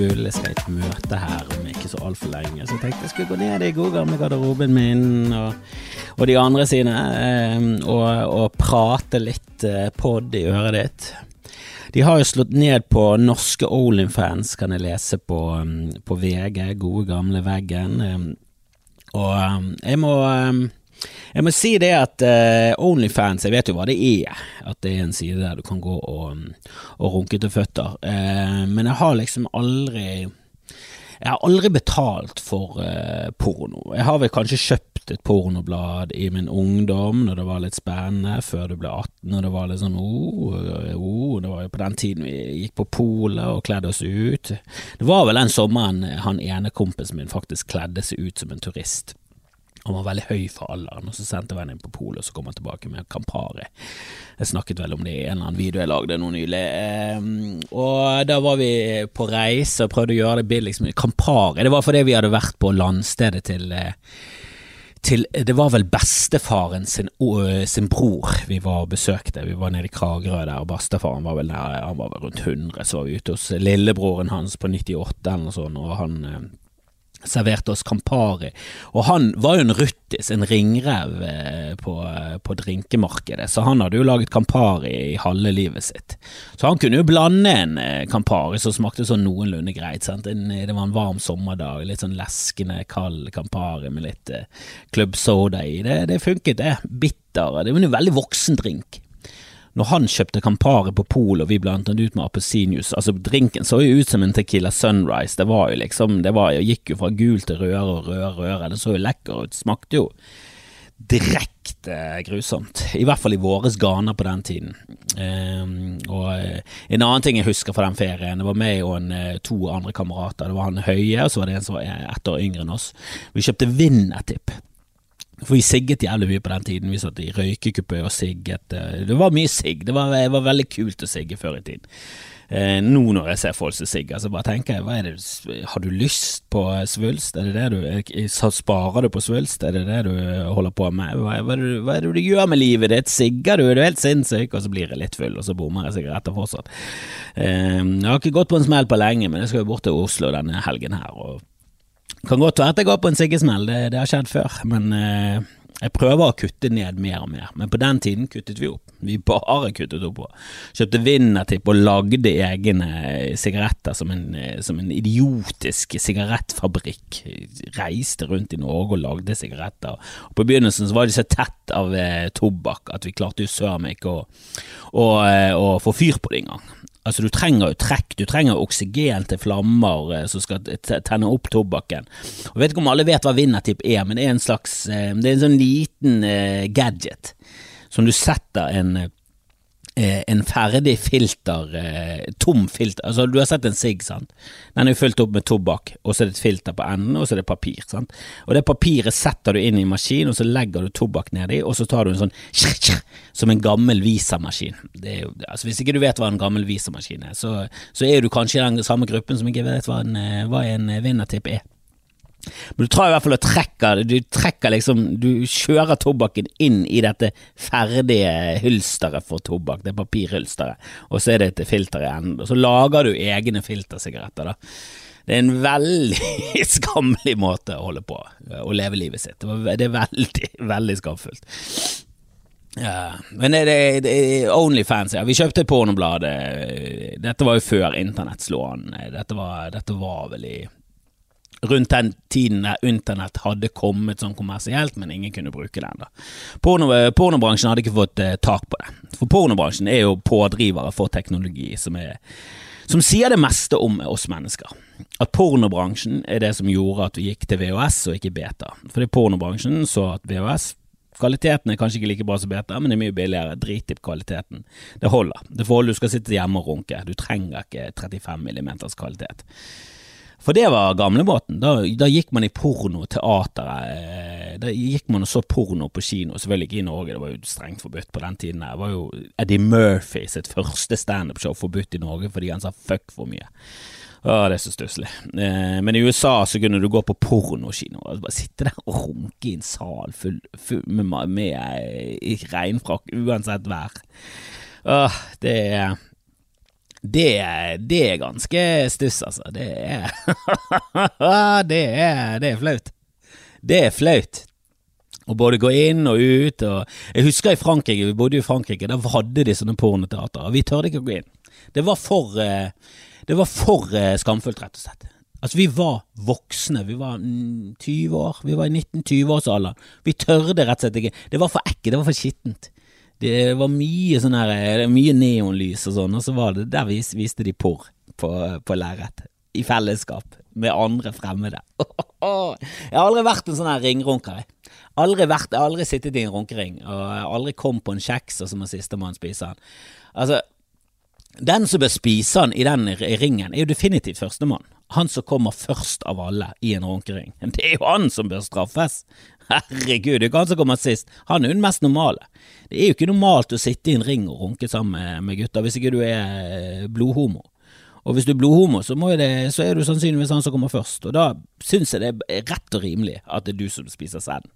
Bull. Jeg skal i et møte her om ikke så altfor lenge, så jeg tenkte jeg skulle gå ned i god gamle garderoben min og, og de andre sine eh, og, og prate litt eh, pod i øret ditt. De har jo slått ned på norske Olinfans, kan jeg lese på, mm, på VG, gode gamle veggen. eh, Og jeg må jeg må si det at uh, Onlyfans, jeg vet jo hva det er. At det er en side der du kan gå og, og runke til føtter. Uh, men jeg har liksom aldri Jeg har aldri betalt for uh, porno. Jeg har vel kanskje kjøpt et pornoblad i min ungdom når det var litt spennende, før du ble 18 og det var litt sånn oh, oh, Det var jo på den tiden vi gikk på polet og kledde oss ut. Det var vel den sommeren han ene kompisen min faktisk kledde seg ut som en turist. Han var veldig høy for alderen, og så sendte jeg inn på polet, og så kom han tilbake med Campari. Jeg snakket vel om det i en eller annen video jeg lagde nå nylig. Eh, og da var vi på reise og prøvde å gjøre det billigst mulig. Campari, det var fordi vi hadde vært på landstedet til eh, til, det var vel bestefaren sin, sin, bror vi var og besøkte. Vi var nede i Kragerø der, og bestefaren var vel der, han var vel rundt 100. Så var vi ute hos lillebroren hans på 98 eller noe sånt, og han serverte oss Campari. Og han var jo en ruttis, en ringrev eh, på, på, drinkemarkedet, så han hadde jo laget Campari i halve livet sitt. Så han kunne jo blande en eh, Campari som smakte sånn noenlunde greit. Sant? det var en varm sommerdag, litt sånn leskende, kald Campari med litt eh, klubbsoda i. Det, det funket, det. Bitter. Det var en veldig voksen drink når han kjøpte Campari på Pol og vi blandet ut med appelsinjuice Altså, drinken så jo ut som en Tequila Sunrise. Det var jo liksom Det var, gikk jo fra gul til rødere og rødere og rødere. Det så jo lekker ut. Smakte jo direkte grusomt. I hvert fall i våres ganer på den tiden. Um, og en annen ting jeg husker fra den ferien, det var meg og en, to andre kamerater. Det var han Høie, og så var det en som var ett år yngre enn oss. Vi kjøpte Vinnertipp. For vi sigget jævlig mye på den tiden. Vi satt i røykekupé og sigget. Det var mye sigg. Det det var, veldig kult å sigge før i tiden. Eh, nå når jeg ser folk som sigger, så bare tenker jeg hva er det, har du lyst på svulst? Er det det du Sparer du på svulst? Er det det du holder på med? Hva, hva, er, det, hva er det du gjør med livet ditt? Sigger du? Er du helt sinnssyk? Og så blir jeg litt full, og så bommer jeg sigaretter fortsatt. Eh, jeg har ikke gått på en smell på lenge, men jeg skal jo bort til Oslo denne helgen her. og kan godt være at jeg går på en siggesmell, det, det, har skjedd før, men eh, jeg prøver å kutte ned mer og mer. Men på den tiden kuttet vi opp. Vi bare kuttet opp. Kjøpte Vinnertipp og lagde egne sigaretter som en, som en idiotisk sigarettfabrikk. Reiste rundt i Norge og lagde sigaretter. Og på begynnelsen så var de så tett av eh, tobakk at vi klarte jo søren meg ikke å, å, eh, å få fyr på det engang. Altså Du trenger jo trekk, du trenger oksygen til flammer eh, som skal tenne opp tobakken. Og Jeg vet ikke om alle vet hva vinnertipp er, men det er en slags eh, Det er en sånn liten eh, gadget som du setter en en ferdig filter, eh, tom filter Altså, du har sett en sigg, sant. Den er jo fylt opp med tobakk, og så er det et filter på enden, og så er det papir, sant. Og det papiret setter du inn i maskin, og så legger du tobakk nedi, og så tar du en sånn som en gammel visamaskin. Altså, hvis ikke du vet hva en gammel visamaskin er, så, så er du kanskje i den samme gruppen som ikke vet hva en, eh, hva en vinnertipp er. Men du tar i hvert fall og trekker Du trekker liksom Du kjører tobakken inn i dette ferdige hylsteret for tobakk, det papirhylsteret, og så er det et filter i enden. Og så lager du egne filtersigaretter, da. Det er en veldig skammelig måte å holde på å leve livet sitt. Det er veldig, veldig skamfullt. Ja, men det, det, det Onlyfans, ja. Vi kjøpte pornobladet. Dette var jo før internett slo an. Dette var, dette var vel i rundt den tiden der internett hadde kommet sånn kommersielt, men ingen kunne bruke det ennå. Porno, pornobransjen hadde ikke fått eh, tak på det. For pornobransjen er jo pådrivere for teknologi som, er, som sier det meste om oss mennesker. At pornobransjen er det som gjorde at vi gikk til VHS og ikke beta. Fordi pornobransjen så at VHS Kvaliteten er kanskje ikke like bra som beta, men det er mye billigere. Drit kvaliteten. Det holder. Det får holde, du skal sitte hjemme og runke. Du trenger ikke 35 millimeters kvalitet. For det var gamlebåten. Da, da gikk man i pornoteateret. Eh, da gikk man og så porno på kino. Selvfølgelig ikke i Norge, det var jo strengt forbudt på den tiden. Det var jo Eddie Murphy sitt første standup-show forbudt i Norge fordi han sa fuck for mye. Å, det er så stusslig. Eh, men i USA så kunne du gå på pornokino og bare sitte der og runke i en sal full, full med, med, med regnfrakk uansett vær. Åh, det er Det, det er ganske stuss, altså. Det er det, er er flaut. Det er flaut. Å både gå inn og ut og Jeg husker i Frankrike, vi bodde i Frankrike, der hadde de sånne pornoteater. Vi tørde ikke å gå inn. Det var for, eh, det var for eh, skamfullt, rett og slett. Altså, vi var voksne, vi var 20 år, vi var i 19-20-årsalderen. Vi tørde rett og slett ikke. Det var for ekkelt, det var for skittent. Det var mye sånn her, eh, mye neonlys og sånn, og så var det der vis, viste de porr på, på lerret. I fellesskap med andre fremmede. Jeg har aldri vært en sånn her ringrunker. Aldri vært, aldri sittet i en runkering, og aldri kom på en kjeks og så må sistemann spise den. Altså, den som bør spise den i den ringen, er jo definitivt førstemann. Han som kommer først av alle i en runkering. Det er jo han som bør straffes. Herregud, det er ikke han som kommer sist. Han er jo den mest normale. Det er jo ikke normalt å sitte i en ring og runke sammen med gutter hvis ikke du er eh, blodhomo. Og hvis du er blodhomo, så, det, så er du sannsynligvis han som kommer først. Og da syns jeg det er rett og rimelig at det er du som spiser sæden.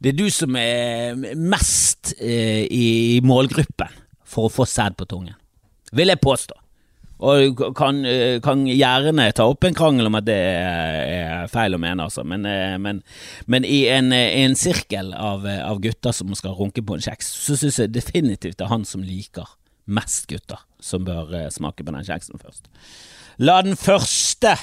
Det er du som er mest eh, i målgruppen for å få sæd på tungen, vil jeg påstå. Og kan, eh, kan, gjerne ta opp en krangel om at det er feil å mene, altså. Men, eh, men, men i en, en sirkel av, av, gutter som skal runke på en kjeks, så syns jeg definitivt det er han som liker mest gutter, som bør eh, smake på den kjeksen først. La den første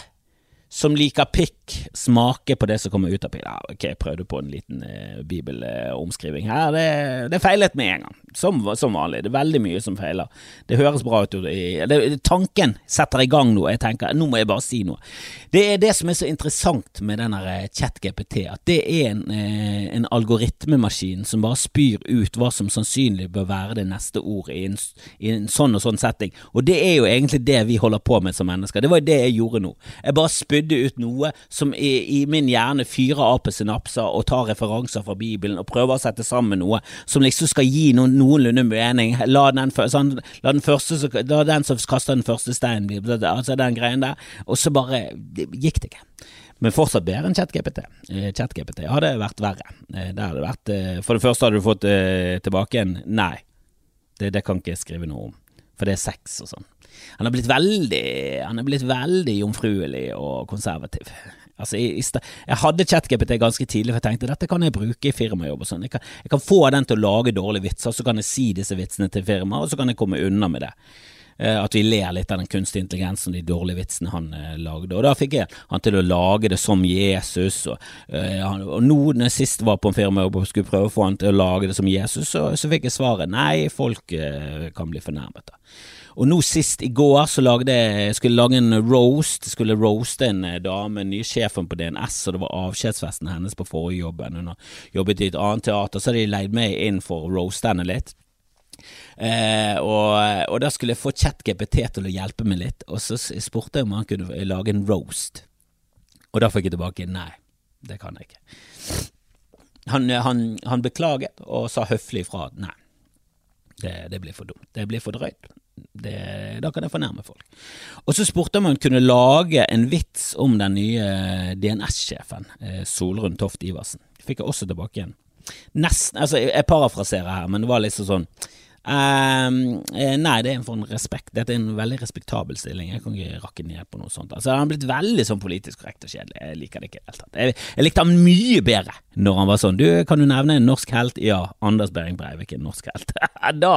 som liker pikk, smake på det som kommer ut av pikk. Ja, ok, prøvde på en liten eh, bibelomskriving her. Det, det, feilet med en gang, som, som, vanlig. Det er veldig mye som feiler. Det høres bra ut. Det, tanken setter i gang noe. Jeg tenker, nå må jeg bare si noe. Det er det som er så interessant med denne eh, ChatGPT, at det er en, eh, en algoritmemaskin som bare spyr ut hva som sannsynlig bør være det neste ordet i en, i en sånn og sånn setting. Og det er jo egentlig det vi holder på med som mennesker. Det var jo det jeg gjorde nå. Jeg bare spydde spydde ut noe som i, i min hjerne fyrer av på synapser og tar referanser fra Bibelen og prøver å sette sammen noe som liksom skal gi noen, noenlunde mening. La den, sånn, la den første La den som kaster den første steinen, altså den greien der. Og så bare gikk det ikke. Men fortsatt bedre enn ChatGPT. Eh, ChatGPT hadde vært verre. Eh, det hadde vært, eh, for det første hadde du fått tilbake en nei. Det, det kan ikke jeg skrive noe om, for det er sex og sånn. Han har blitt veldig Han er blitt veldig jomfruelig og konservativ. Altså, jeg, jeg hadde ChatGPT ganske tidlig, for jeg tenkte dette kan jeg bruke i firmajobb. og sånn. Jeg, jeg, kan få den til å lage dårlige vitser, så kan jeg si disse vitsene til firmaet, og så kan jeg komme unna med det. Eh, at vi ler litt av den kunstige intelligensen og de dårlige vitsene han eh, lagde. Og da fikk jeg han til å lage det som Jesus. Og, eh, og nå når jeg sist var på en firmajobb og skulle prøve å få han til å lage det som Jesus, så, så fikk jeg svaret nei, folk eh, kan bli fornærmet. da. Og nå sist i går så lagde jeg skulle lage en roast. Skulle roaste en eh, dame, nye sjefen på DNS, og det var avskjedsfesten hennes på forrige jobben. Hun har jobbet i et annet teater, så hadde de leid meg inn for å roaste henne litt. Eh, og, og, da skulle jeg få ChatGPT til å hjelpe meg litt, og så spurte jeg om han kunne lage en roast. Og da fikk jeg tilbake nei, det kan jeg ikke. Han, han, han beklaget og sa høflig ifra nei, det, det, blir for dumt, det blir for drøyt det, da kan jeg fornærme folk. Og så spurte om hun kunne lage en vits om den nye DNS-sjefen, eh, Solrun Toft Iversen. Fikk jeg også tilbake igjen. Nesten, altså Jeg parafraserer her, men det var liksom sånn Um, nei, det er en form respekt. Dette er en veldig respektabel stilling. Jeg kan ikke rakke ned på noe sånt. Altså, Han har blitt veldig sånn politisk korrekt og kjedelig. Jeg liker det ikke i det hele tatt. Jeg, jeg, likte han mye bedre når han var sånn. Du, kan du nevne en norsk helt? Ja, Anders Behring Breivik er en norsk helt. da,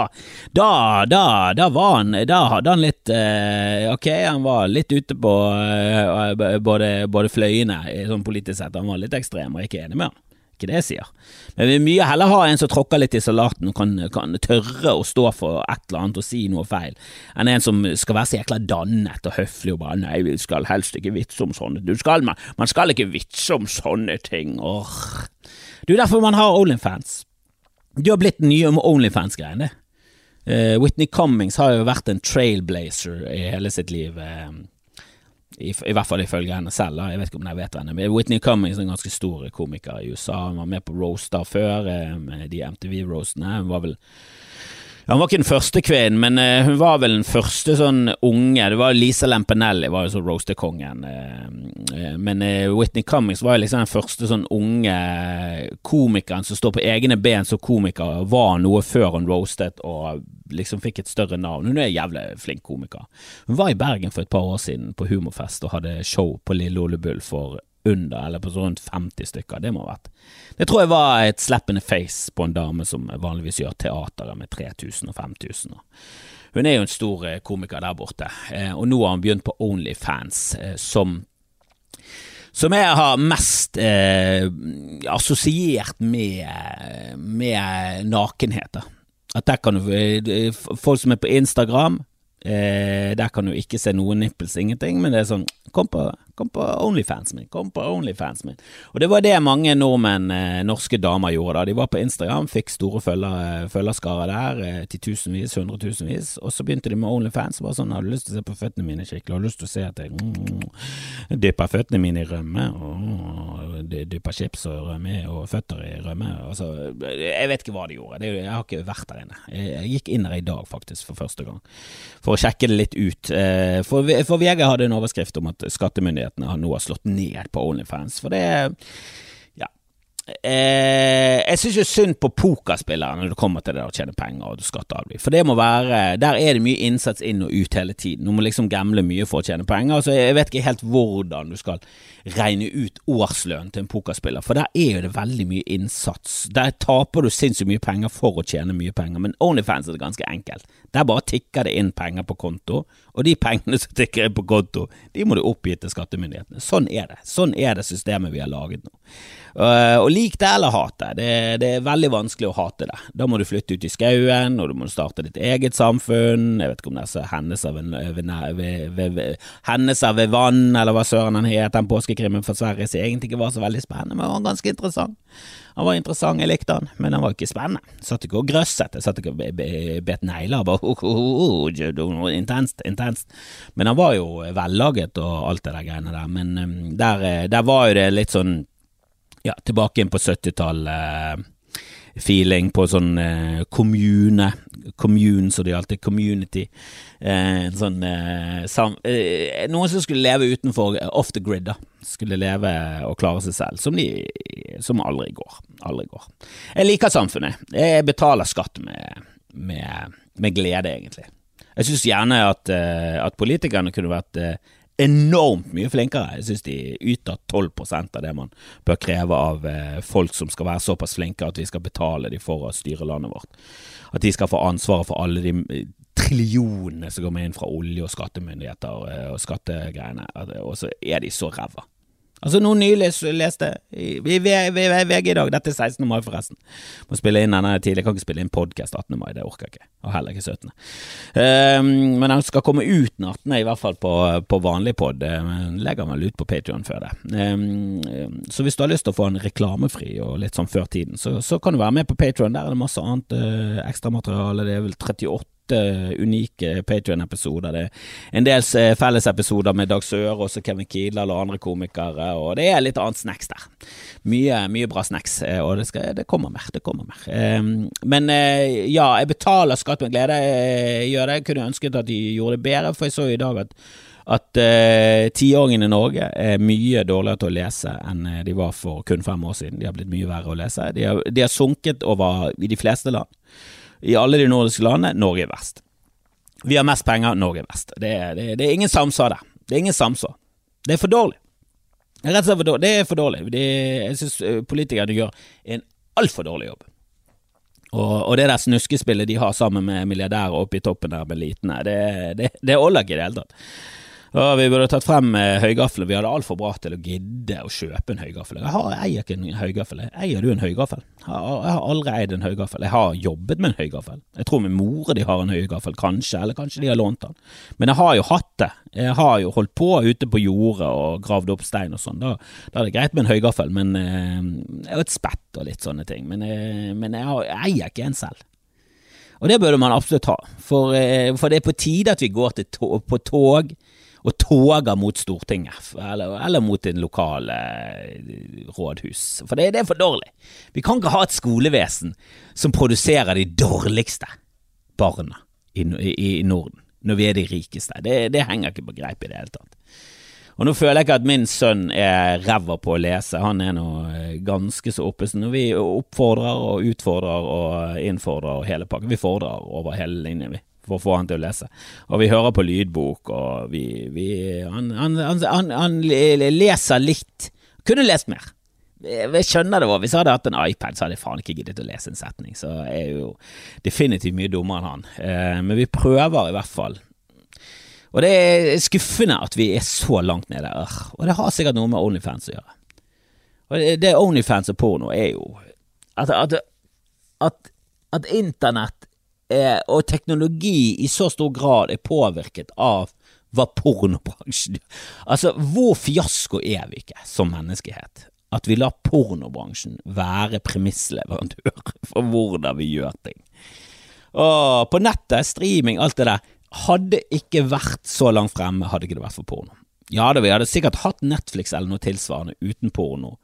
da, da, da var han Da hadde han litt uh, Ok, han var litt ute på uh, både, både fløyene, sånn politisk sett. Han var litt ekstrem, og jeg er ikke enig med han ikke det jeg sier. Men vi vil mye heller ha en som tråkker litt i salaten og kan, kan, tørre å stå for et eller annet og si noe feil, enn en som skal være så jækla dannet og høflig og bare nei, vi skal helst ikke vitse om sånne du skal, man, man skal ikke vitse om sånne ting. Åh. Det er derfor man har Onlyfans. Du har blitt nye Onlyfans-greiene. Uh, Whitney Cummings har jo vært en trailblazer i hele sitt liv. Uh, i, i, hvert fall ifølge henne selv. Jeg vet ikke om jeg vet henne. Men Whitney Cummings er en ganske stor komiker i USA. Hun var med på roaster før, eh, med de MTV-roastene. Hun var vel Hun var ikke den første kvinnen, men uh, hun var vel den første sånn unge Det var Lisa Lampanelli, var jo så roasterkongen. Uh, men Whitney Cummings var jo liksom den første sånn unge komikeren som står på egne ben som komiker, var noe før hun roastet og liksom fikk et større navn. Hun er en jævlig flink komiker. Hun var i Bergen for et par år siden på Humorfest og hadde show på Lille Ole Bull for under, eller på rundt 50 stykker. Det må ha vært Det tror jeg var et slap in the face på en dame som vanligvis gjør teateret med 3000 og 5000. Hun er jo en stor eh, komiker der borte, eh, og nå har hun begynt på Onlyfans, eh, som som jeg har mest eh, assosiert med, med nakenhet. At der kan du Folk som er på Instagram, eh, der kan du ikke se noen nipples, ingenting, men det er sånn Kom på, kom på Onlyfans min, kom på Onlyfans min. Og det var det mange nordmenn, eh, norske damer, gjorde da. De var på Instagram, fikk store følger, følgerskarer der, eh, titusenvis, hundretusenvis, og så begynte de med Onlyfans. Bare sånn, har du lyst til å se på føttene mine skikkelig, har du lyst til å se at jeg mm, dypper føttene mine i rømme, og dypper chips og rømme, og føtter i rømme. Altså, jeg vet ikke hva de gjorde, jeg har ikke vært der inne. Jeg, gikk inn der i dag, faktisk, for første gang, for å sjekke det litt ut. Eh, for, for VG hadde en overskrift om at skattemyndighetene nå har slått ned på Onlyfans. For det Ja. Eh, jeg syns jo synd på pokerspillere når det kommer til det å tjene penger og skatte av dem. For det må være Der er det mye innsats inn og ut hele tiden. Du må liksom gamble mye for å tjene penger. Så jeg vet ikke helt hvordan du skal regne ut årslønnen til en pokerspiller, for der er jo det veldig mye innsats. Der taper du sinnssykt mye penger for å tjene mye penger, men Onlyfans er det ganske enkelt. Der bare tikker det inn penger på konto, og de pengene som tikker inn på konto, de må du oppgi til skattemyndighetene. Sånn er det. Sånn er det systemet vi har laget nå. Uh, og lik det eller hat det. det. Er veldig vanskelig å hate det. Da må du flytte ut i skauen, og du må starte ditt eget samfunn. Jeg vet ikke om det er så hendelser ved, ved, ved, ved, hendelser ved vann, eller hva søren han het, den påskekrimmen fra Sverige som egentlig ikke var så veldig spennende, men var ganske interessant. Han var interessant, jeg likte han, men han var ikke spennende. Satt ikke og grøsset, jeg satt ikke og bet negler, bare oh, oh, oh, intenst, intenst. Men han var jo vellaget og alt det der greiene der, men um, der, eh, der var jo det litt sånn, ja, tilbake inn på 70-tallet feeling på sånn eh, kommune, commune som de alltid, community. Eh, sånn eh, sam, eh, Noen som skulle leve utenfor, eh, off the grid, da. Skulle leve og klare seg selv, som de som aldri går. Aldri går. Jeg liker samfunnet. Jeg betaler skatt med, med, med glede, egentlig. Jeg syns gjerne at, eh, at, politikerne kunne vært enormt mye flinkere. Jeg synes de yter 12 av det man bør kreve av eh, folk som skal være såpass flinke at vi skal betale dem for å styre landet vårt. At de skal få ansvaret for alle de eh, trillionene som kommer inn fra olje- og skattemyndigheter eh, og skattegreiene, og så er de så ræva. Altså Nå nylig leste i VG i dag, dette er 16. mai forresten. Må spille inn denne tidlig, jeg kan ikke spille inn podkast 18. mai, det orker jeg ikke. Og heller ikke 17. Um, ehm, men den skal komme ut den 18., i hvert fall på, på vanlig pod. Legger vel ut på Patrion før det. Um, så hvis du har lyst til å få en reklamefri og litt sånn før tiden, så, så kan du være med på Patrion. Der er det masse annet uh, ekstramateriale. Det er vel 38 unike Patrion-episoder. Det er en del eh, fellesepisoder med Dag Sørås og Kevin Kidal og andre komikere, og det er litt annet snacks der. Mye, mye bra snacks, eh, og det, skal, det, kommer mer. Det kommer mer. Ehm, men eh, ja, jeg betaler skatt med glede. Jeg gjør det. Jeg kunne ønsket at de gjorde det bedre, for jeg så i dag at at tiåringene i Norge er mye dårligere til å lese enn de var for kun fem år siden. De har blitt mye verre å lese. De har, de har sunket over i de fleste land i alle de nordiske landene, Norge er verst. Vi har mest penger, Norge er verst. Det, det, det er ingen samsvar der. Det er ingen samsvar. Det er for dårlig. Det er rett og slett for dårlig. Det er for dårlig. Det, jeg syns eh, politikerne gjør en altfor dårlig jobb. Og, og, det der snuskespillet de har sammen med milliardærer oppe i toppen der med elitene, det, det, det holder ikke i det hele tatt. Ja, vi burde tatt frem eh, høygaffelen. Vi hadde altfor bra til å gidde å kjøpe en høygaffel. Jeg, har, eier ikke en høygaffel. Eier du en høygaffel? Jeg har, jeg aldri eid en høygaffel. Jeg har jobbet med en høygaffel. Jeg tror min mor de har en høygaffel, kanskje, eller kanskje de har lånt den. Men jeg har jo hatt det. Jeg har jo holdt på ute på jordet og gravd opp stein og sånn. Da, da, er det greit med en høygaffel, men eh, jeg har et spett og litt sånne ting. Men, eh, men jeg, har, jeg eier ikke en selv. Og det burde man absolutt ha, for, eh, for det er på tide at vi går tog, på tog og toger mot Stortinget, eller, eller mot en lokal eh, rådhus. For det, det, er for dårlig. Vi kan ikke ha et skolevesen som produserer de dårligste. barna i, i, i Norden, når vi er de rikeste. Det, det henger ikke på greip i det hele tatt. Og nå føler jeg ikke at min sønn er ræva på å lese, han er nå eh, ganske så oppe. Så når vi oppfordrer og utfordrer og innfordrer hele pakken, vi fordrer over hele linjen, vi for å få han til å lese. Og vi hører på lydbok, og vi, vi han, han, han, han, leser litt. Kunne lest mer. Jeg skjønner det var, Hvis jeg hadde hatt en iPad, så hadde jeg faen ikke giddet å lese en setning. Så jeg er jo definitivt mye dummere enn han. Eh, men vi prøver i hvert fall og det er skuffende at vi er så langt nede. Og det har sikkert noe med Onlyfans å gjøre. Og det Onlyfans og porno er jo at, at, at, at internett er, og teknologi i så stor grad er påvirket av hva pornobransjen Altså, hvor fiasko er vi ikke som menneskehet? At vi lar pornobransjen være premissleverandør for hvordan vi gjør ting. Og på nettet, streaming, alt det der hadde ikke vært så langt fremme, hadde ikke det vært for porno. Ja da, vi hadde sikkert hatt Netflix eller noe tilsvarende uten porno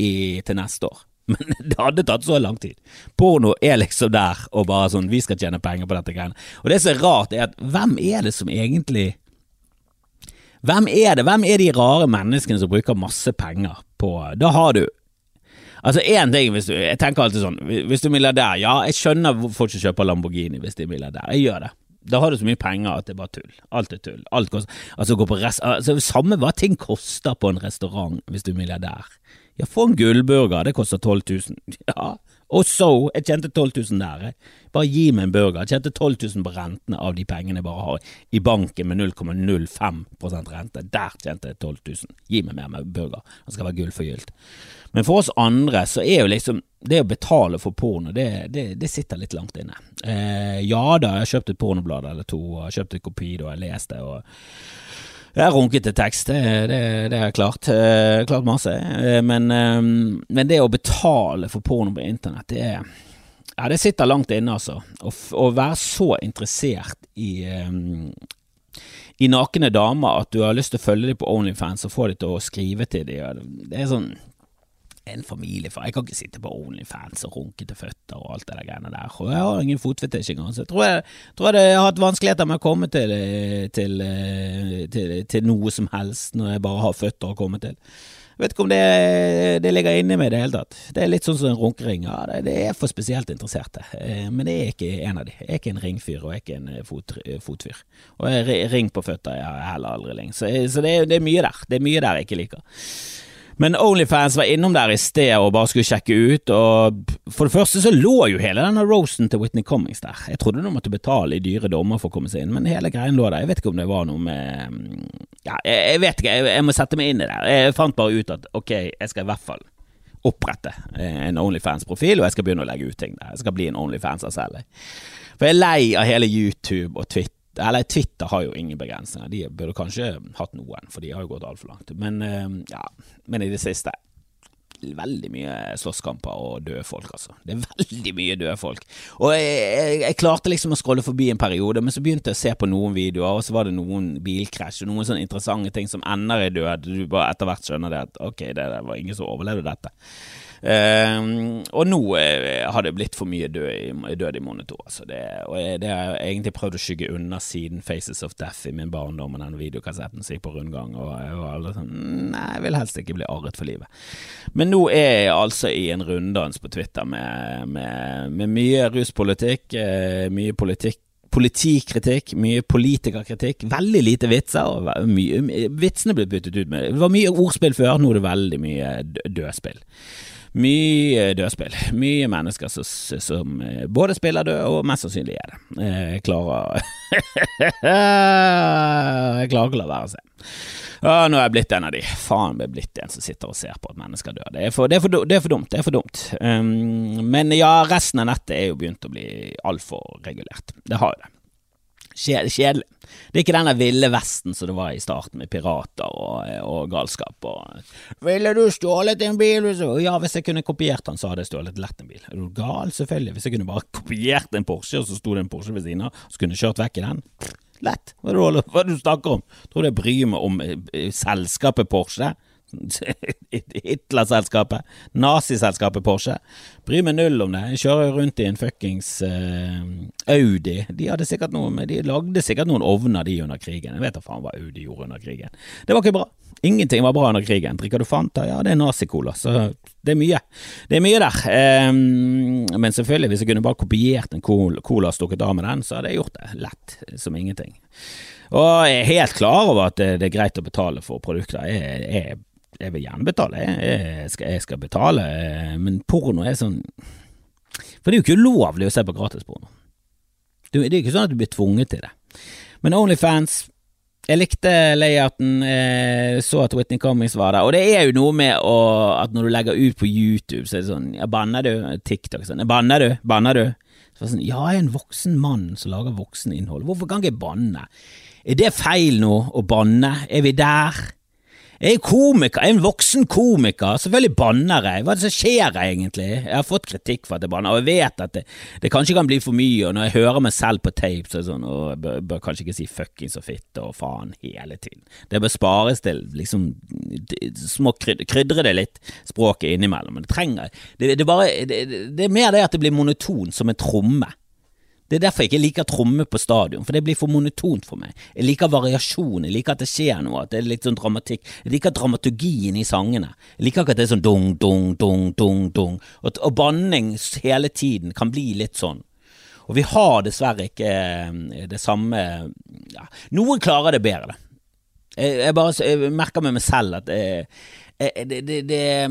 i, til neste år, men det hadde tatt så lang tid. Porno er liksom der og bare sånn vi skal tjene penger på dette greiene. Og det som er rart, er at hvem er det som egentlig Hvem er det? Hvem er de rare menneskene som bruker masse penger på Da har du Altså én ting du Jeg tenker alltid sånn Hvis du er milliardær, ja, jeg skjønner folk som kjøper Lamborghini hvis de er milliardær. Jeg gjør det da har du så mye penger at det er bare tull. Alt er tull. Alt koster, altså rest, altså Samme hva ting koster på en restaurant hvis du er milliardær. Ja, få en gullburger, det koster 12 000. Ja, og så, jeg tjente 12 000 der. Bare gi meg en burger. Jeg tjente 12 000 på rentene av de pengene jeg bare har i banken med 0,05 rente. Der tjente jeg 12 000. Gi meg mer med burger. Den skal være gullforgylt. Men for oss andre så er jo liksom det å betale for porno, det, det, det sitter litt langt inne. Eh, ja da, jeg har kjøpt et pornoblad eller to, og har kjøpt et kopi da jeg leste og jeg har runket til tekst, det, det, det er klart. Eh, klart masse. Eh, men, eh, men, det å betale for porno på internett, det er Ja, det sitter langt inne, altså. Å, være så interessert i i nakne damer at du har lyst til å følge dem på Onlyfans og få dem til å skrive til dem. Det er sånn en familie for Jeg kan ikke sitte på Onlyfans og runke til føtter og alt det der greiene der. Og jeg har ingen fotfetisj engang, så jeg tror jeg, tror jeg har hatt vanskeligheter med å komme til, til, til, til, noe som helst når jeg bare har føtter å komme til. Jeg vet ikke om det, det ligger inni meg i det hele tatt. Det er litt sånn som en runkering. Ja, det, det, er for spesielt interesserte. Eh, men det er ikke en av de. Jeg er ikke en ringfyr, og jeg er ikke en fot, fotfyr. Og jeg, ring på føtter jeg har heller aldri ling. Så, så det, det er mye der. Det er mye der jeg ikke liker. Men Onlyfans var innom der i sted og bare skulle sjekke ut, og for det første så lå jo hele denne rosen til Whitney Cummings der. Jeg trodde du måtte betale i dyre dommer for å komme seg inn, men hele greien lå der. Jeg vet ikke om det var noe med Ja, jeg, vet ikke, jeg, må sette meg inn i det. Jeg fant bare ut at ok, jeg skal i hvert fall opprette eh, en Onlyfans-profil, og jeg skal begynne å legge ut ting der. Jeg skal bli en Onlyfans av selv. For jeg er lei av hele YouTube og Twitter eller Twitter har jo ingen begrensninger, de burde kanskje hatt noen, for de har jo gått altfor langt. Men, eh, ja, men i det siste veldig mye slåsskamper og døde folk, altså. Det er veldig mye døde folk. Og jeg, jeg, jeg, klarte liksom å scrolle forbi en periode, men så begynte jeg å se på noen videoer, og så var det noen bilkrasj og noen sånne interessante ting som ender i død. Du bare etter hvert skjønner det at ok, det, det var ingen som overlevde dette. Uh, og nå uh, har det blitt for mye død i, død i monitor. Altså det, og det har jeg egentlig prøvd å skygge unna siden Faces of Death i min barndom og den videokassetten som gikk på rundgang. Og jeg var alle sånn Nei, jeg vil helst ikke bli arret for livet. Men nå er jeg altså i en runddans på Twitter med, med, med mye ruspolitikk, uh, mye politikk politikritikk, mye politikerkritikk, veldig lite vitser. og mye, Vitsene ble byttet ut med Det var mye ordspill før, nå er det veldig mye dødspill. Mye dødspill. Mye mennesker som, som eh, både spiller død, og mest sannsynlig er det. Eh, jeg klarer Jeg klarer ikke å la være å se. Ah, nå er jeg blitt en av de. Faen ble blitt en som sitter og ser på at mennesker dør. Det er for, det er for, det er for dumt. Det er for dumt. Um, men ja, resten av nettet er jo begynt å bli altfor regulert. Det har jo det. Kjedelig. Det er ikke denne ville vesten som det var i starten, med pirater og, og galskap og 'Ville du stjålet en bil?' Ja, hvis jeg kunne kopiert den, så hadde jeg stjålet lett en bil. Er du gal? Selvfølgelig. Hvis jeg kunne bare kopiert en Porsche, og så sto det en Porsche ved siden av, så kunne jeg kjørt vekk i den. Lett. Hva er det du snakker om? Tror du jeg bryr meg om eh, selskapet Porsche? Hitlerselskapet, naziselskapet Porsche. Bryr meg null om det. Jeg kjører rundt i en fuckings uh, Audi. De hadde sikkert noe, de lagde sikkert noen ovner, de, under krigen. Jeg vet da faen hva Audi gjorde under krigen. Det var ikke bra. Ingenting var bra under krigen. Drikker du Fanta? Ja, det er nazicola, så det er mye. Det er mye der. Um, men selvfølgelig, hvis jeg kunne bare kopiert en cola og stukket av med den, så hadde jeg gjort det lett som ingenting. Og jeg er helt klar over at det, det er greit å betale for produkter. Jeg, jeg, jeg vil gjerne betale, jeg skal, jeg skal, betale, men porno er sånn For det er jo ikke ulovlig å se på gratisporno. Det er ikke sånn at du blir tvunget til det. Men Onlyfans jeg likte layouten, eh, så at Whitney Cummings var der, og det er jo noe med å, at når du legger ut på YouTube, så er det sånn ja, banner du? TikTok sånn, banner du? Banner du? Så sånn, ja, jeg er en voksen mann som lager voksen innhold, hvorfor kan jeg ikke banne? Er det feil nå å banne? Er vi der? Jeg er komiker, jeg er en voksen komiker, selvfølgelig banner jeg. Hva er det som skjer egentlig? Jeg har fått kritikk for at jeg banner, og jeg vet at det, det kanskje kan bli for mye, og når jeg hører meg selv på tape, så er det sånn, og jeg bør, bør kanskje ikke si fuckings og fitte og faen hele tiden. Det bør spares til liksom små krydre, krydre det litt, språket innimellom, men det trenger det, det, bare, det, det er mer det at det blir monoton som en tromme. Det er derfor jeg ikke liker trommer på stadion, for det blir for monotont for meg. Jeg liker variasjon, jeg liker at det skjer noe, at det er litt sånn dramatikk. Jeg liker dramaturgien i sangene. Jeg liker ikke at det er sånn dung, dung, dung, dung, dung. Og, og banning hele tiden kan bli litt sånn. Og vi har dessverre ikke eh, det samme ja. Noen klarer det bedre, Jeg, jeg bare jeg merker med meg selv at jeg, Eh, det, det, det,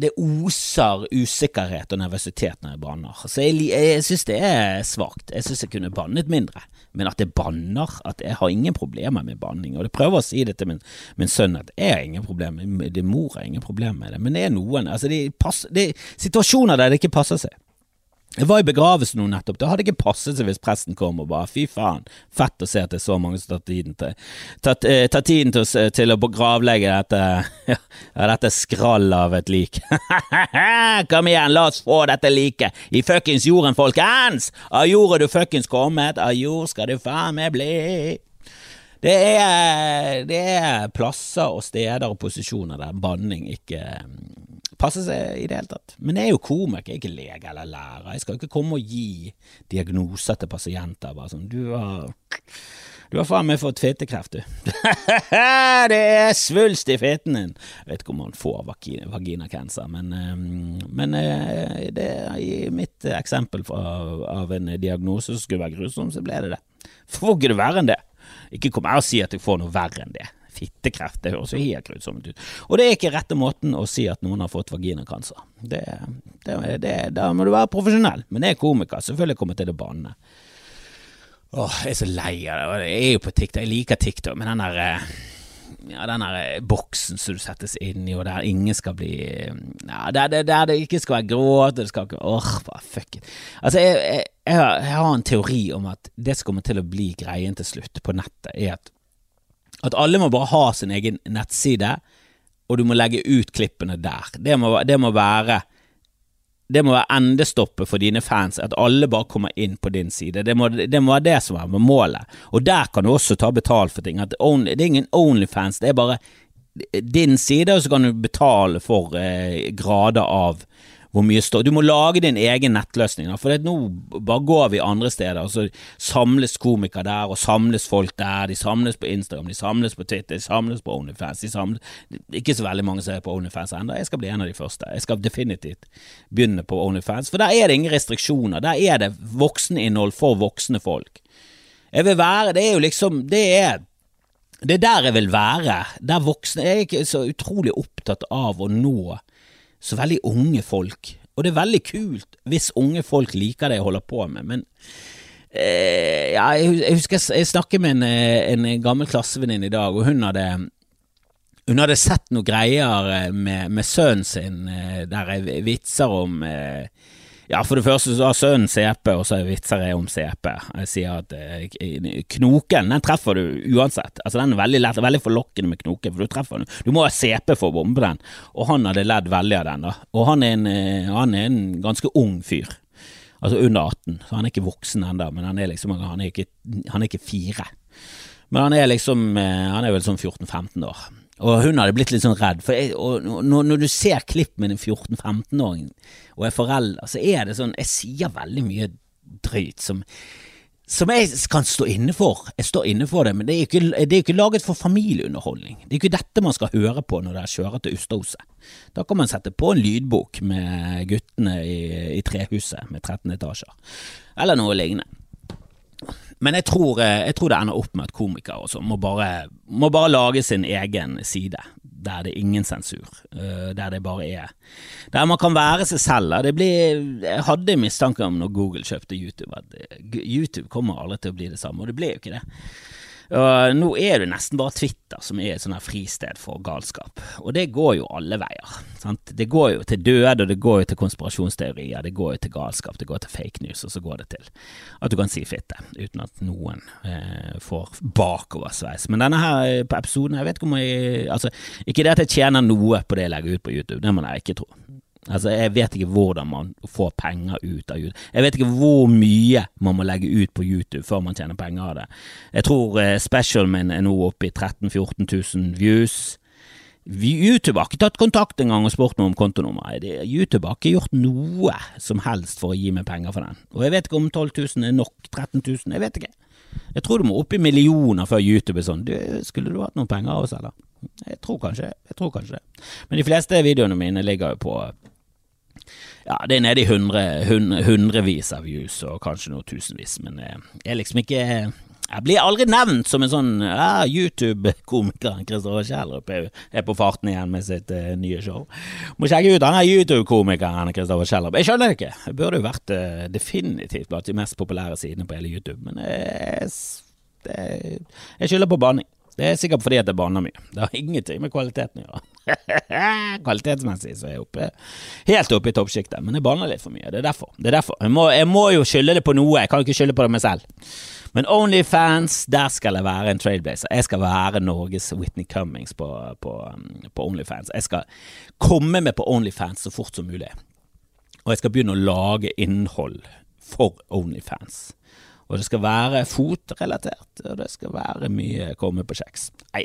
det, oser usikkerhet og nervøsitet når jeg banner. Så jeg, jeg syns det er svakt. Jeg syns jeg kunne bannet mindre. Men at jeg banner, at jeg har ingen problemer med banning. Og jeg prøver å si det til min, min sønn at jeg har ingen problemer med det, mor har ingen problemer med det. Men det er noen altså de pass, er situasjoner der det ikke passer seg. Jeg var i begravelse nå nettopp, det hadde ikke passet seg hvis presten kom og bare fy faen, fett å se at det er så mange som tar tiden til, tatt, eh, tatt tiden til, til, å begravlegge dette, ja, dette skrall av et lik. Kom igjen, la oss få dette liket i fuckings jorden, folkens! Av jord er du fuckings kommet, av jord skal du faen meg bli. Det er, det er plasser og steder og posisjoner der banning ikke passer seg i det hele tatt. Men jeg er jo komiker, jeg er ikke lege eller lærer. Jeg skal ikke komme og gi diagnoser til pasienter. Bare sånn, du har du har faen meg fått fetekreft, du. det er svulst i feten din! Jeg vet ikke om man får vaginacancer, men, ehm, men eh, det, i mitt eksempel av en diagnose som skulle være grusom, så ble det det. Får ikke det verre enn det. Ikke kom her og si at jeg får noe verre enn det fittekreft. Det høres jo helt grusomt ut. Og det er ikke rette måten å si at noen har fått vaginakancer. Det, det, det, da må du være profesjonell. Men jeg er komiker, selvfølgelig kommer jeg til å banne. Åh, jeg er så lei av det. Jeg er jo på TikTok, jeg liker TikTok, men den der eh, ja, den der boksen som du settes inn i, og der ingen skal bli ja, der, der, der det ikke skal være gråt, det skal ikke Åh, oh, fuck it. Altså, jeg, jeg, jeg har en teori om at det som kommer til å bli greien til slutt på nettet, er at at alle må bare ha sin egen nettside, og du må legge ut klippene der. Det må, det må være det må være endestoppet for dine fans, at alle bare kommer inn på din side. Det må, det må være det som er målet. Og der kan du også ta betalt for ting. Only, det er ingen Onlyfans, det er bare din side, og så kan du betale for eh, grader av hvor mye står Du må lage din egen nettløsning, for nå bare går vi andre steder, og så samles komikere der, og samles folk der, de samles på Instagram, de samles på Twitter, de samles på Onlyfans. De samles, ikke så veldig mange som er på Onlyfans ennå, jeg skal bli en av de første. Jeg skal definitivt begynne på Onlyfans, for der er det ingen restriksjoner, der er det vokseninnhold for voksne folk. Jeg vil være, det er jo liksom, det er det er der jeg vil være. Der voksne Jeg er ikke så utrolig opptatt av å nå så veldig unge folk. Og det er veldig kult hvis unge folk liker det jeg holder på med, men eh, ja, jeg husker jeg snakket med en, eh, en gammel klassevenninne i dag, og hun hadde hun hadde sett noen greier eh, med, med sønnen sin eh, der jeg vitser om eh, ja, for det første så har sønnen CP, og så vitser jeg om CP. Jeg sier at eh, knoken den treffer du uansett. Altså Den er veldig lett, veldig forlokkende med knoken, for du treffer den. Du må ha CP for å bombe den, og han hadde ledd veldig av den. da. Og han er en, eh, han er en ganske ung fyr. Altså under 18, så han er ikke voksen ennå, men han er liksom han er, ikke, han er ikke fire. Men han er liksom eh, Han er vel sånn 14-15 år. Og hun hadde blitt litt sånn redd. For jeg, når, når, du ser klipp med en 14-15-åring og er forelder, så er det sånn Jeg sier veldig mye drøyt som som jeg kan stå inne for. Jeg står inne for det, men det er jo ikke, ikke laget for familieunderholdning. Det er ikke dette man skal høre på når dere kjører til Usterhuset. Da kan man sette på en lydbok med guttene i, i trehuset med 13 etasjer, eller noe lignende. Men jeg tror, eh, jeg tror, det ender opp med at komikere også må bare, må bare lage sin egen side, der det er ingen sensur. Eh, der det bare er Der man kan være seg selv. Blir, jeg hadde mistanke om når Google kjøpte YouTube, at eh, YouTube kommer aldri til å bli det samme, og det ble jo ikke det. Og nå er det nesten bare Twitter som er et sånt fristed for galskap, og det går jo alle veier. Sant? Det går jo til død, og det går jo til konspirasjonsteorier, det går jo til galskap, det går til fake news, og så går det til at du kan si fitte uten at noen eh, får bakoversveis. Men denne her eh, på episoden, jeg vet ikke om jeg Altså, ikke det at jeg tjener noe på det jeg legger ut på YouTube, det må jeg ikke tro. Altså, Jeg vet ikke hvordan man får penger ut av YouTube. Jeg vet ikke hvor mye man må legge ut på YouTube før man tjener penger av det. Jeg tror eh, specialen min er nå oppe i 13 000-14 000 views. YouTube har ikke tatt kontakt engang og spurt noe om kontonummer. YouTube har ikke gjort noe som helst for å gi meg penger for den. Og jeg vet ikke om 12 000 er nok, 13 000, jeg vet ikke. Jeg tror du må opp i millioner før YouTube er sånn. Du, skulle du hatt noen penger av oss, eller? Jeg tror kanskje jeg tror kanskje det. Men de fleste videoene mine ligger jo på ja, det er nede i hundre, hundrevis av views, og kanskje noe tusenvis, men eh, jeg er liksom ikke jeg blir aldri nevnt som en sånn ja, YouTube-komiker. Kristoffer Kjellrup er på farten igjen med sitt uh, nye show. Må sjekke ut han er YouTube-komikeren Kristoffer Kjellrup. Jeg skjønner det ikke. Jeg burde jo vært uh, definitivt blant de mest populære sidene på hele YouTube, men uh, det, jeg skylder på banning. Det er sikkert fordi at jeg banner mye. Det har ingenting med kvaliteten å gjøre. Kvalitetsmessig så er jeg oppe, helt oppe i toppsjiktet, men jeg banner litt for mye. Det er derfor. Det er derfor. Jeg, må, jeg må jo skylde det på noe, jeg kan jo ikke skylde på det meg selv. Men Onlyfans, der skal jeg være en trailblazer. Jeg skal være Norges Whitney Cummings på, på, på Onlyfans. Jeg skal komme meg på Onlyfans så fort som mulig. Og jeg skal begynne å lage innhold for Onlyfans. Og det skal være fotrelatert, og det skal være mye komme på kjeks. Nei,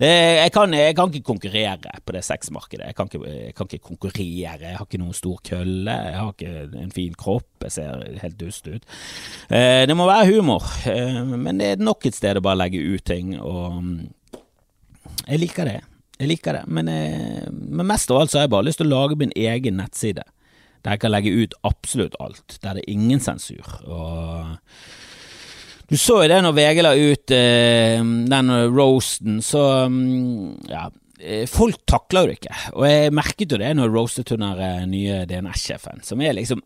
det, jeg, kan, jeg, kan, ikke konkurrere på det sexmarkedet. Jeg kan, ikke, jeg kan ikke konkurrere. Jeg har ikke noen stor kølle, jeg har ikke en fin kropp, jeg ser helt dust ut. Eh, det må være humor, eh, men det er nok et sted å bare legge ut ting, og mm, jeg liker det. Jeg liker det, men, eh, men mest av alt så har jeg bare lyst til å lage min egen nettside der jeg kan legge ut absolutt alt, der det er ingen sensur. Og du så jo det når VG la ut eh, den roasten, så mm, ja. Eh, folk takler jo det ikke, og jeg merket jo det når jeg roastet hun eh, nye DNS-sjefen, som er liksom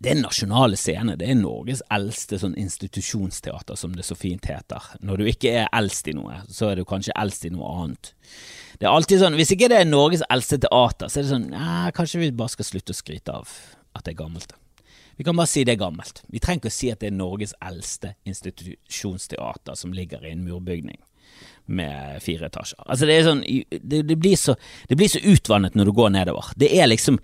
det er nasjonale scene. Det er Norges eldste sånn institusjonsteater, som det så fint heter. Når du ikke er eldst i noe, så er du kanskje eldst i noe annet. Det er alltid sånn, Hvis ikke det er Norges eldste teater, så er det sånn ja, Kanskje vi bare skal slutte å skryte av at det er gammelt. Vi kan bare si det er gammelt. Vi trenger ikke å si at det er Norges eldste institusjonsteater som ligger i en murbygning med fire etasjer. Altså Det sånn, det, det, blir så, det blir så utvannet når du går nedover. Det er liksom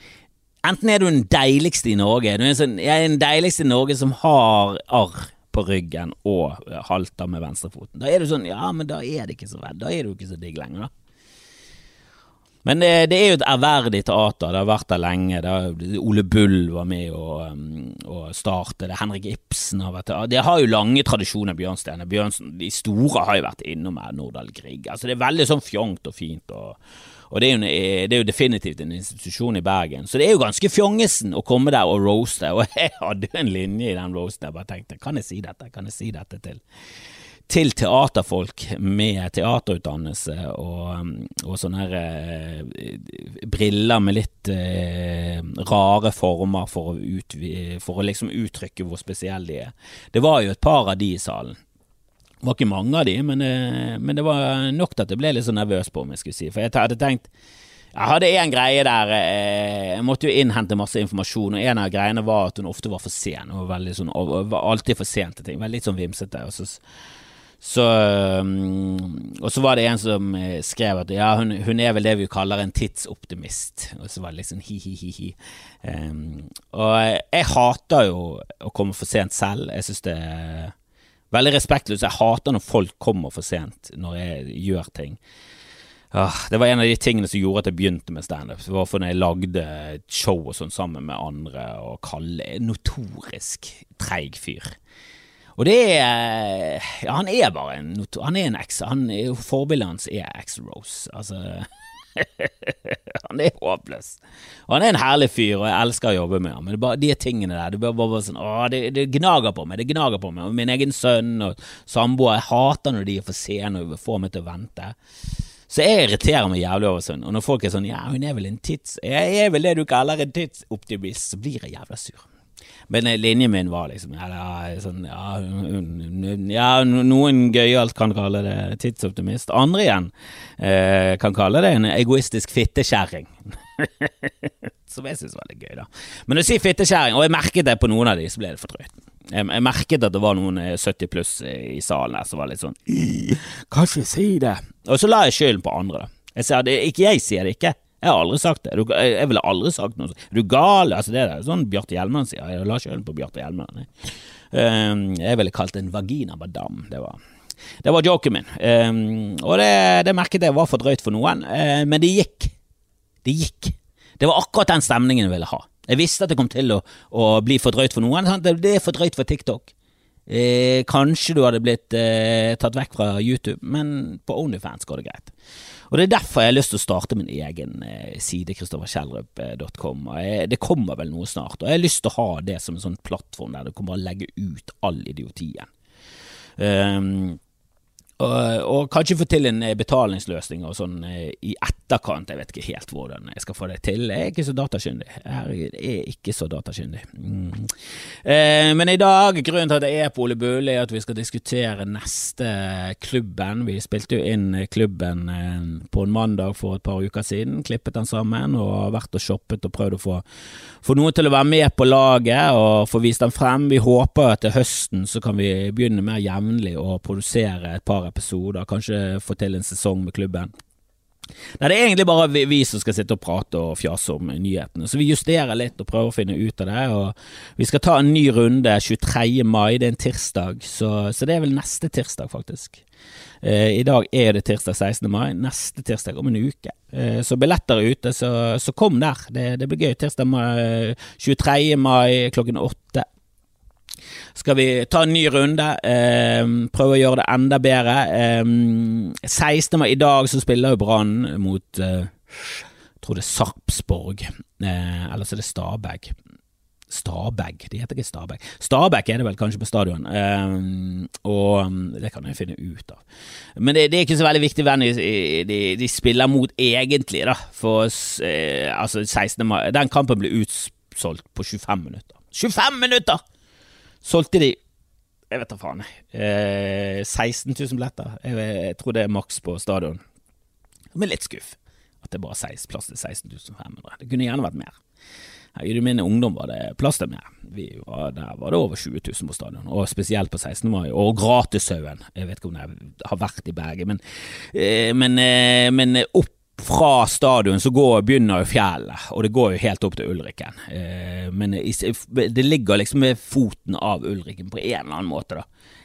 Enten er du den deiligste i Norge, du er sånn, jeg er den deiligste i Norge som har arr på ryggen og halter med venstrefoten. Da er du sånn Ja, men da er det ikke så redd. Da er du ikke så digg lenger, da. Men det, det, er jo et ærverdig teater. Det har vært der lenge. Har, Ole Bull var med å um, starte det. Henrik Ibsen har vært der. Det har jo lange tradisjoner, Bjørnstjerne. Bjørnsen, de store har jo vært innom her, Nordahl Grieg. Altså, det er veldig sånn fjongt og fint. og og det er, jo, det er, jo, definitivt en institusjon i Bergen. Så det er jo ganske fjongesen å komme der og roaste. Og jeg hadde jo en linje i den roasten jeg bare tenkte kan jeg si dette, kan jeg si dette til til teaterfolk med teaterutdannelse og, og sånne her, eh, briller med litt eh, rare former for å, ut, for å liksom uttrykke hvor spesielle de er. Det var jo et par av de i salen. Det var ikke mange av de, men, eh, men det var nok til at jeg ble litt så nervøs på om jeg skulle si. For jeg hadde tenkt jeg hadde en greie der eh, Jeg måtte jo innhente masse informasjon, og en av greiene var at hun ofte var for sen. Og var, sånn, var alltid for sent til ting. Veldig litt sånn vimsete. Og så så, um, og så var det en som eh, skrev at ja, hun, hun, er vel det vi kaller en tidsoptimist. Og så var det liksom hi-hi-hi. Um, og jeg hater jo å komme for sent selv. Jeg syns det er veldig respektløst. Jeg hater når folk kommer for sent når jeg gjør ting. Ah, det var en av de tingene som gjorde at jeg begynte med standup. Det var for når jeg lagde show og sånn sammen med andre, og Kalle er notorisk treig fyr. Og det er Ja, han er bare en Han er en ex. Han, forbildet hans er Axel Rose. Altså Han er håpløs. Og han er en herlig fyr, og jeg elsker å jobbe med ham. Men er bare de tingene der, det, bare, bare sånn, å, det, det, gnager på meg. Det gnager på meg. Og min egen sønn og samboer, jeg hater når de er for sene og får meg til å vente. Så jeg irriterer meg jævlig over sånn. Og når folk er sånn ja, hun er vel en tids... Jeg er vel det du kaller en tidsoptimist, så blir jeg jævla sur. Men eh, linjen min var liksom ja, sånn, ja, ja noen gøyalt kan kalle det tidsoptimist. Andre igjen eh, kan kalle det en egoistisk fittekjerring. Som jeg syns var litt gøy, da. Men å si fittekjerring, og jeg merket det på noen av de, så ble det for drøyt. Jeg, jeg, merket at det var noen 70 eh, pluss i salen der som var litt sånn Kan ikke si det. Og så la jeg skylden på andre, da. Jeg sa det, ikke jeg sier det ikke. Jeg har aldri sagt det. Jeg ville aldri sagt noe sånt. Er du gal? Altså, det er sånn Bjarte Hjelmeland sier. Jeg la skylden på Bjarte Hjelmeland. Ehm, jeg ville kalt det en vagina Badam Det var, det var joken min. Ehm, og det, det, merket jeg var for drøyt for noen, ehm, men det gikk. Det gikk. Det var akkurat den stemningen jeg ville ha. Jeg visste at det kom til å, å bli for drøyt for noen. Det er for drøyt for TikTok. Eh, kanskje du hadde blitt eh, tatt vekk fra YouTube, men på Onlyfans går det greit. Og Det er derfor jeg har lyst til å starte min egen eh, side, kristofferkjellrup.com. Det kommer vel noe snart. Og jeg har lyst til å ha det som en sånn plattform der du kan bare legge ut all idiotien. Um, og, kanskje få til en eh, betalingsløsning og sånn eh, i etterkant. Jeg vet ikke helt hvordan jeg skal få det til. Jeg er ikke så datakyndig. Jeg er ikke så datakyndig. Mm. Eh, men i dag, grunnen til at jeg er på Ole Bull, er at vi skal diskutere neste klubben. Vi spilte jo inn klubben på en mandag for et par uker siden. Klippet den sammen og har vært og shoppet og prøvd å få, få noen til å være med på laget og få vist den frem. Vi håper at til høsten så kan vi begynne mer jevnlig å produsere et par episoder, kanskje få til en sesong med klubben. Nei, Det er egentlig bare vi, vi, som skal sitte og prate og fjase om nyhetene, så vi justerer litt og prøver å finne ut av det. og Vi skal ta en ny runde 23. mai, det er en tirsdag, så, så det er vel neste tirsdag, faktisk. Eh, I dag er det tirsdag 16. mai, neste tirsdag om en uke. Eh, så billetter er ute, så, så kom der. Det, det, blir gøy. Tirsdag mai, 23. mai klokken åtte skal vi ta en ny runde, eh, prøve å gjøre det enda bedre. Eh, 16. mai i dag så spiller jo Brann mot eh, Jeg tror det er Sarpsborg, eh, eller så er det Stabæk. Stabæk, de heter ikke Stabæk. Stabæk er det vel kanskje på stadion, eh, og mm, det kan jeg finne ut av. Men det, det er ikke så veldig viktig hvem de, de, de, spiller mot egentlig, da. For uh, altså 16. mai Den kampen ble utsolgt på 25 minutter. 25 minutter! Solgte de jeg vet da faen. Eh, 16 000 billetter. Jeg, jeg, tror det er maks på stadion. Med litt skuff at det bare er plass til 16 500. Det kunne gjerne vært mer. I min ungdom var det plass til mer. Var, der var det over 20 000 på stadion, og spesielt på 16. mai. Og Gratishaugen. Jeg vet ikke om jeg har vært i Bergen, men, eh, men, eh, men opp fra stadion så går, begynner jo fjellet, og det går jo helt opp til Ulriken. Eh, men det ligger liksom med foten av Ulriken på en eller annen måte, da.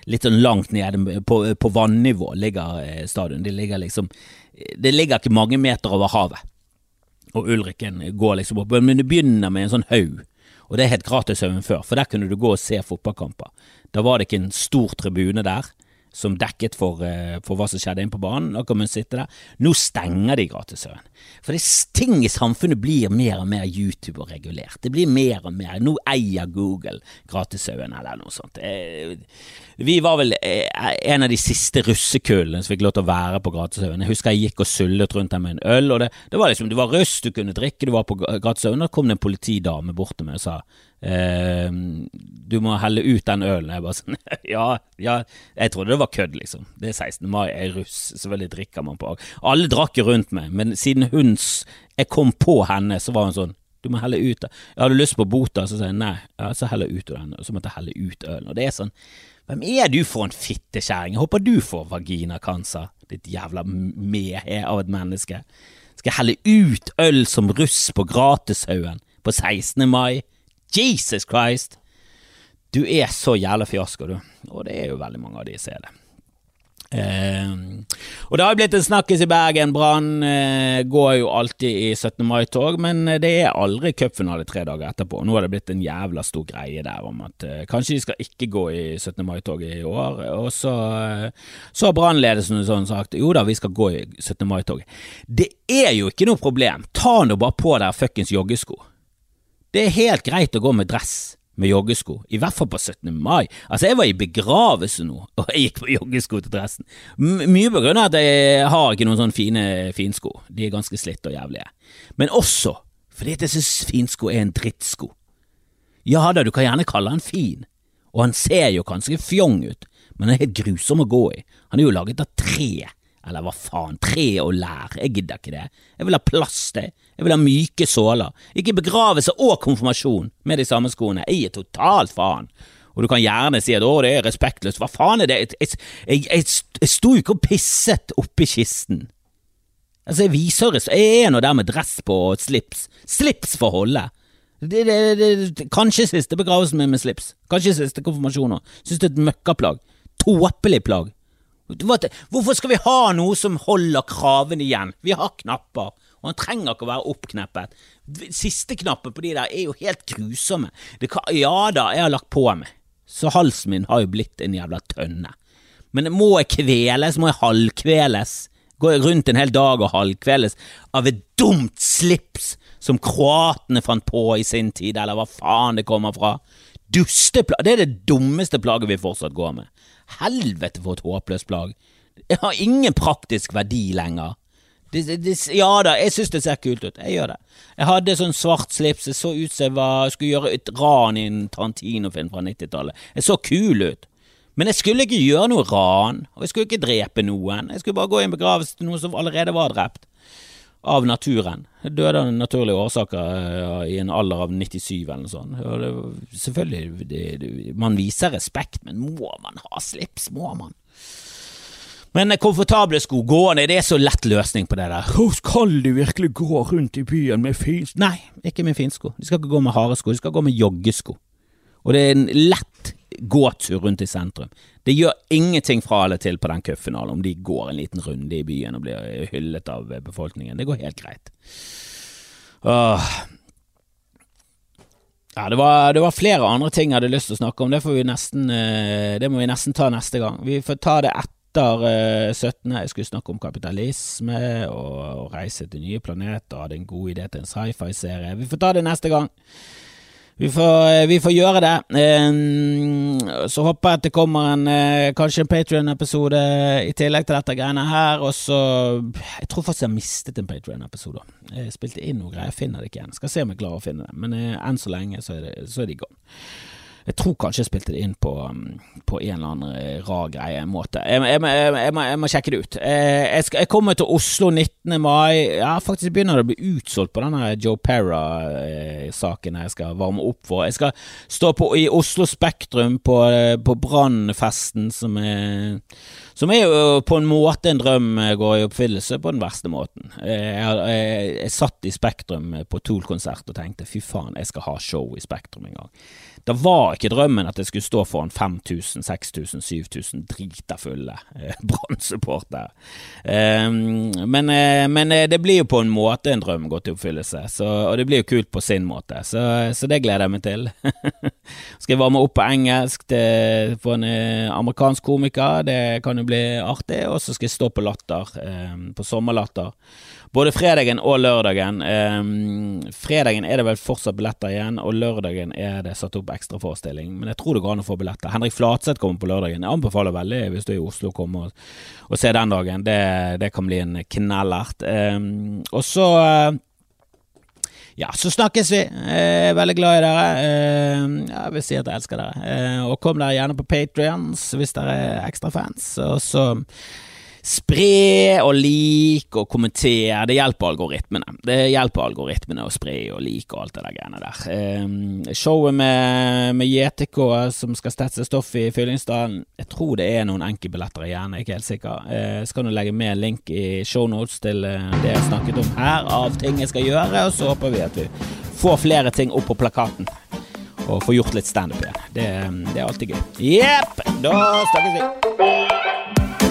Litt sånn langt nede, på, på vannivå ligger eh, stadion. Det ligger liksom Det ligger ikke mange meter over havet. Og Ulriken går liksom opp, men det begynner med en sånn haug. Og det het Gratishaugen før, for der kunne du gå og se fotballkamper. Da var det ikke en stor tribune der som dekket for, uh, for, hva som skjedde inne på banen. Da kan man sitte der. Nå stenger de Gratishaugen. For det, ting i samfunnet blir mer og mer YouTube og regulert. Det blir mer og mer. Nå eier Google Gratishaugen, eller noe sånt. Eh, vi var vel eh, en av de siste russekullene som fikk lov til å være på Gratishaugen. Jeg husker jeg gikk og sullet rundt der med en øl, og det, det var liksom, det var russ, du kunne drikke, du var på Gratishaugen. Da kom det en politidame bort til meg og sa Uh, du må helle ut den ølen. Jeg bare sånn Ja, ja. Jeg trodde det var kødd, liksom. Det er 16. mai, jeg er russ, selvfølgelig drikker man på Alle drakk rundt meg, men siden hun Jeg kom på henne, så var hun sånn du må helle ut Jeg hadde lyst på bota, så sa jeg nei, ja, så heller ut den, og så måtte jeg helle ut ølen. Og det er sånn Hvem er du for en fittekjerring? Jeg håper du får vaginakancer, ditt jævla mehe av et menneske. Skal jeg helle ut øl som russ på Gratishaugen på 16. mai? Jesus Christ! Du er så jævla fiasko, du. Og det er jo veldig mange av de som er det. Eh, og det har blitt en snakkis i Bergen. Brann eh, går jo alltid i 17. mai-tog, men det er aldri cupfinale tre dager etterpå. Nå har det blitt en jævla stor greie der om at eh, kanskje de skal ikke gå i 17. mai-tog i år. Og så, eh, så har brannledelsen sånn sagt jo da, vi skal gå i 17. mai-tog. Det er jo ikke noe problem. Ta nå bare på deg fuckings joggesko. Det er helt greit å gå med dress med joggesko, i hvert fall på 17. mai. Altså, jeg var i begravelse nå, og jeg gikk på joggesko til dressen. M mye på grunn av at jeg har ikke noen sånne fine finsko, de er ganske slitte og jævlige. Men også fordi jeg synes finsko er en drittsko. Ja da, du kan gjerne kalle han fin, og han ser jo ganske fjong ut, men han er helt grusom å gå i. Han er jo laget av tre. Eller hva faen, tre og lær, jeg gidder ikke det. Jeg vil ha plass jeg. Jeg vil ha myke såler. Ikke begravelse og konfirmasjon med de samme skoene. Jeg gir totalt faen. Og du kan gjerne si at å, det er respektløst. Hva faen er det? Jeg, jeg, jeg, jeg, sto jo ikke og pisset oppi kisten. Altså, jeg viser det, jeg er nå der med dress på og slips. Slips for holde. Det, det, det, kanskje siste begravelsen min med slips. Kanskje siste konfirmasjon òg. Syns det er et møkkaplagg. Tåpelig plagg. Hvorfor skal vi ha noe som holder kravene igjen? Vi har knapper, og han trenger ikke å være oppkneppet. Siste knappen på de der er jo helt grusomme. Kan, ja da, jeg har lagt på meg, så halsen min har jo blitt en jævla tønne. Men må jeg kveles, må jeg halvkveles? Gå rundt en hel dag og halvkveles av et dumt slips som kroatene fant på i sin tid, eller hva faen det kommer fra? Dusteplagg, det er det dummeste plagget vi fortsatt går med. Helvete for et håpløst plagg. Det har ingen praktisk verdi lenger. Det, det, ja da, jeg synes det ser kult ut. Jeg gjør det. Jeg hadde sånn svart slips, det så ut som jeg var, skulle gjøre et ran i en Tarantino-film fra 90-tallet. Jeg så kul ut. Men jeg skulle ikke gjøre noe ran, og jeg skulle ikke drepe noen. Jeg skulle bare gå i en begravelse til noen som allerede var drept. Av naturen. Døde av naturlige årsaker ja, i en alder av 97 eller noe sånt. Det, selvfølgelig, det, det, man viser respekt, men må man ha slips? Må man? Men komfortable sko gående, det er så lett løsning på det der. Skal du virkelig gå rundt i byen med finsko? Nei, ikke med finsko. De skal ikke gå med harde sko, de skal gå med joggesko. Og det er en lett gåtur rundt i sentrum. Det gjør ingenting fra eller til på den cupfinalen om de går en liten runde i byen og blir hyllet av befolkningen. Det går helt greit. Åh. Ja, det var, det var, flere andre ting jeg hadde lyst til å snakke om. Det, får vi nesten, eh, det må vi nesten ta neste gang. Vi får ta det etter etter 17. Jeg skulle snakke om kapitalisme og reise til nye planeter. Hadde en god idé til en sci-fi-serie. Vi får ta det neste gang. Vi får, eh, vi får gjøre det. Så håper jeg at det kommer en, eh, kanskje en Patrion-episode i tillegg til dette greiene her. Og så Jeg tror faktisk jeg har mistet en Patrion-episode. Jeg spilte inn noe greier, jeg finner det ikke igjen. Skal se om jeg klarer å finne det. Men eh, enn så lenge så er, det, så er. Jeg tror kanskje jeg spilte det inn på, um, på en eller annen eh, rar greie måte. Jeg, jeg, jeg, må, jeg må sjekke det ut. Eh, jeg, kommer til Oslo 19. mai. Ja, faktisk begynner det å bli utsolgt på denne Joe Perra-saken jeg skal varme opp for. Jeg skal stå på, i Oslo Spektrum på, eh, på Brannfesten, som er som er jo på en måte en drøm går i oppfyllelse på den verste måten. Jeg, jeg, jeg satt i Spektrum på Tool-konsert og tenkte fy faen, jeg skal ha show i Spektrum en gang. Da var ikke drømmen at jeg skulle stå foran 5000, 6000, 7000 drita fulle eh, Brann-supportere. Eh, men, eh, men eh, det blir jo på en måte en drøm gått i oppfyllelse, så, og det blir jo kult på sin måte, så, så det gleder jeg meg til. skal jeg varme opp på engelsk til, på en eh, amerikansk komiker, det kan jo bli artig, og så skal jeg stå på Latter, eh, på Sommerlatter. Både fredagen og lørdagen. Eh, fredagen er det vel fortsatt billetter igjen, og lørdagen er det satt opp ekstraforestilling. Men jeg tror det går an å få billetter. Henrik Flatseth kommer på lørdagen. Jeg anbefaler veldig, hvis du er i Oslo, å komme og, og se den dagen. Det, det, kan bli en knallert. Eh, og så eh, ja, så snakkes vi. Jeg er veldig glad i dere. Eh, jeg vil si at jeg elsker dere. Eh, og kom dere gjerne på Patrions hvis dere er ekstra fans. Og så Spre og like og kommentere. Det hjelper algoritmene. Det hjelper algoritmene å spre og like og alt det der greiene der. Um, showet med, med JTK som skal stetse stoff i Fyllingsdalen, jeg tror det er noen enkeltbilletter igjen, jeg er ikke helt sikker. Uh, skal nå legge med link i shownotes til uh, det jeg snakket om her, av ting jeg skal gjøre, og så håper vi at vi får flere ting opp på plakaten. Og får gjort litt standup igjen. Det, det er alltid gøy. Jepp, da snakkes vi.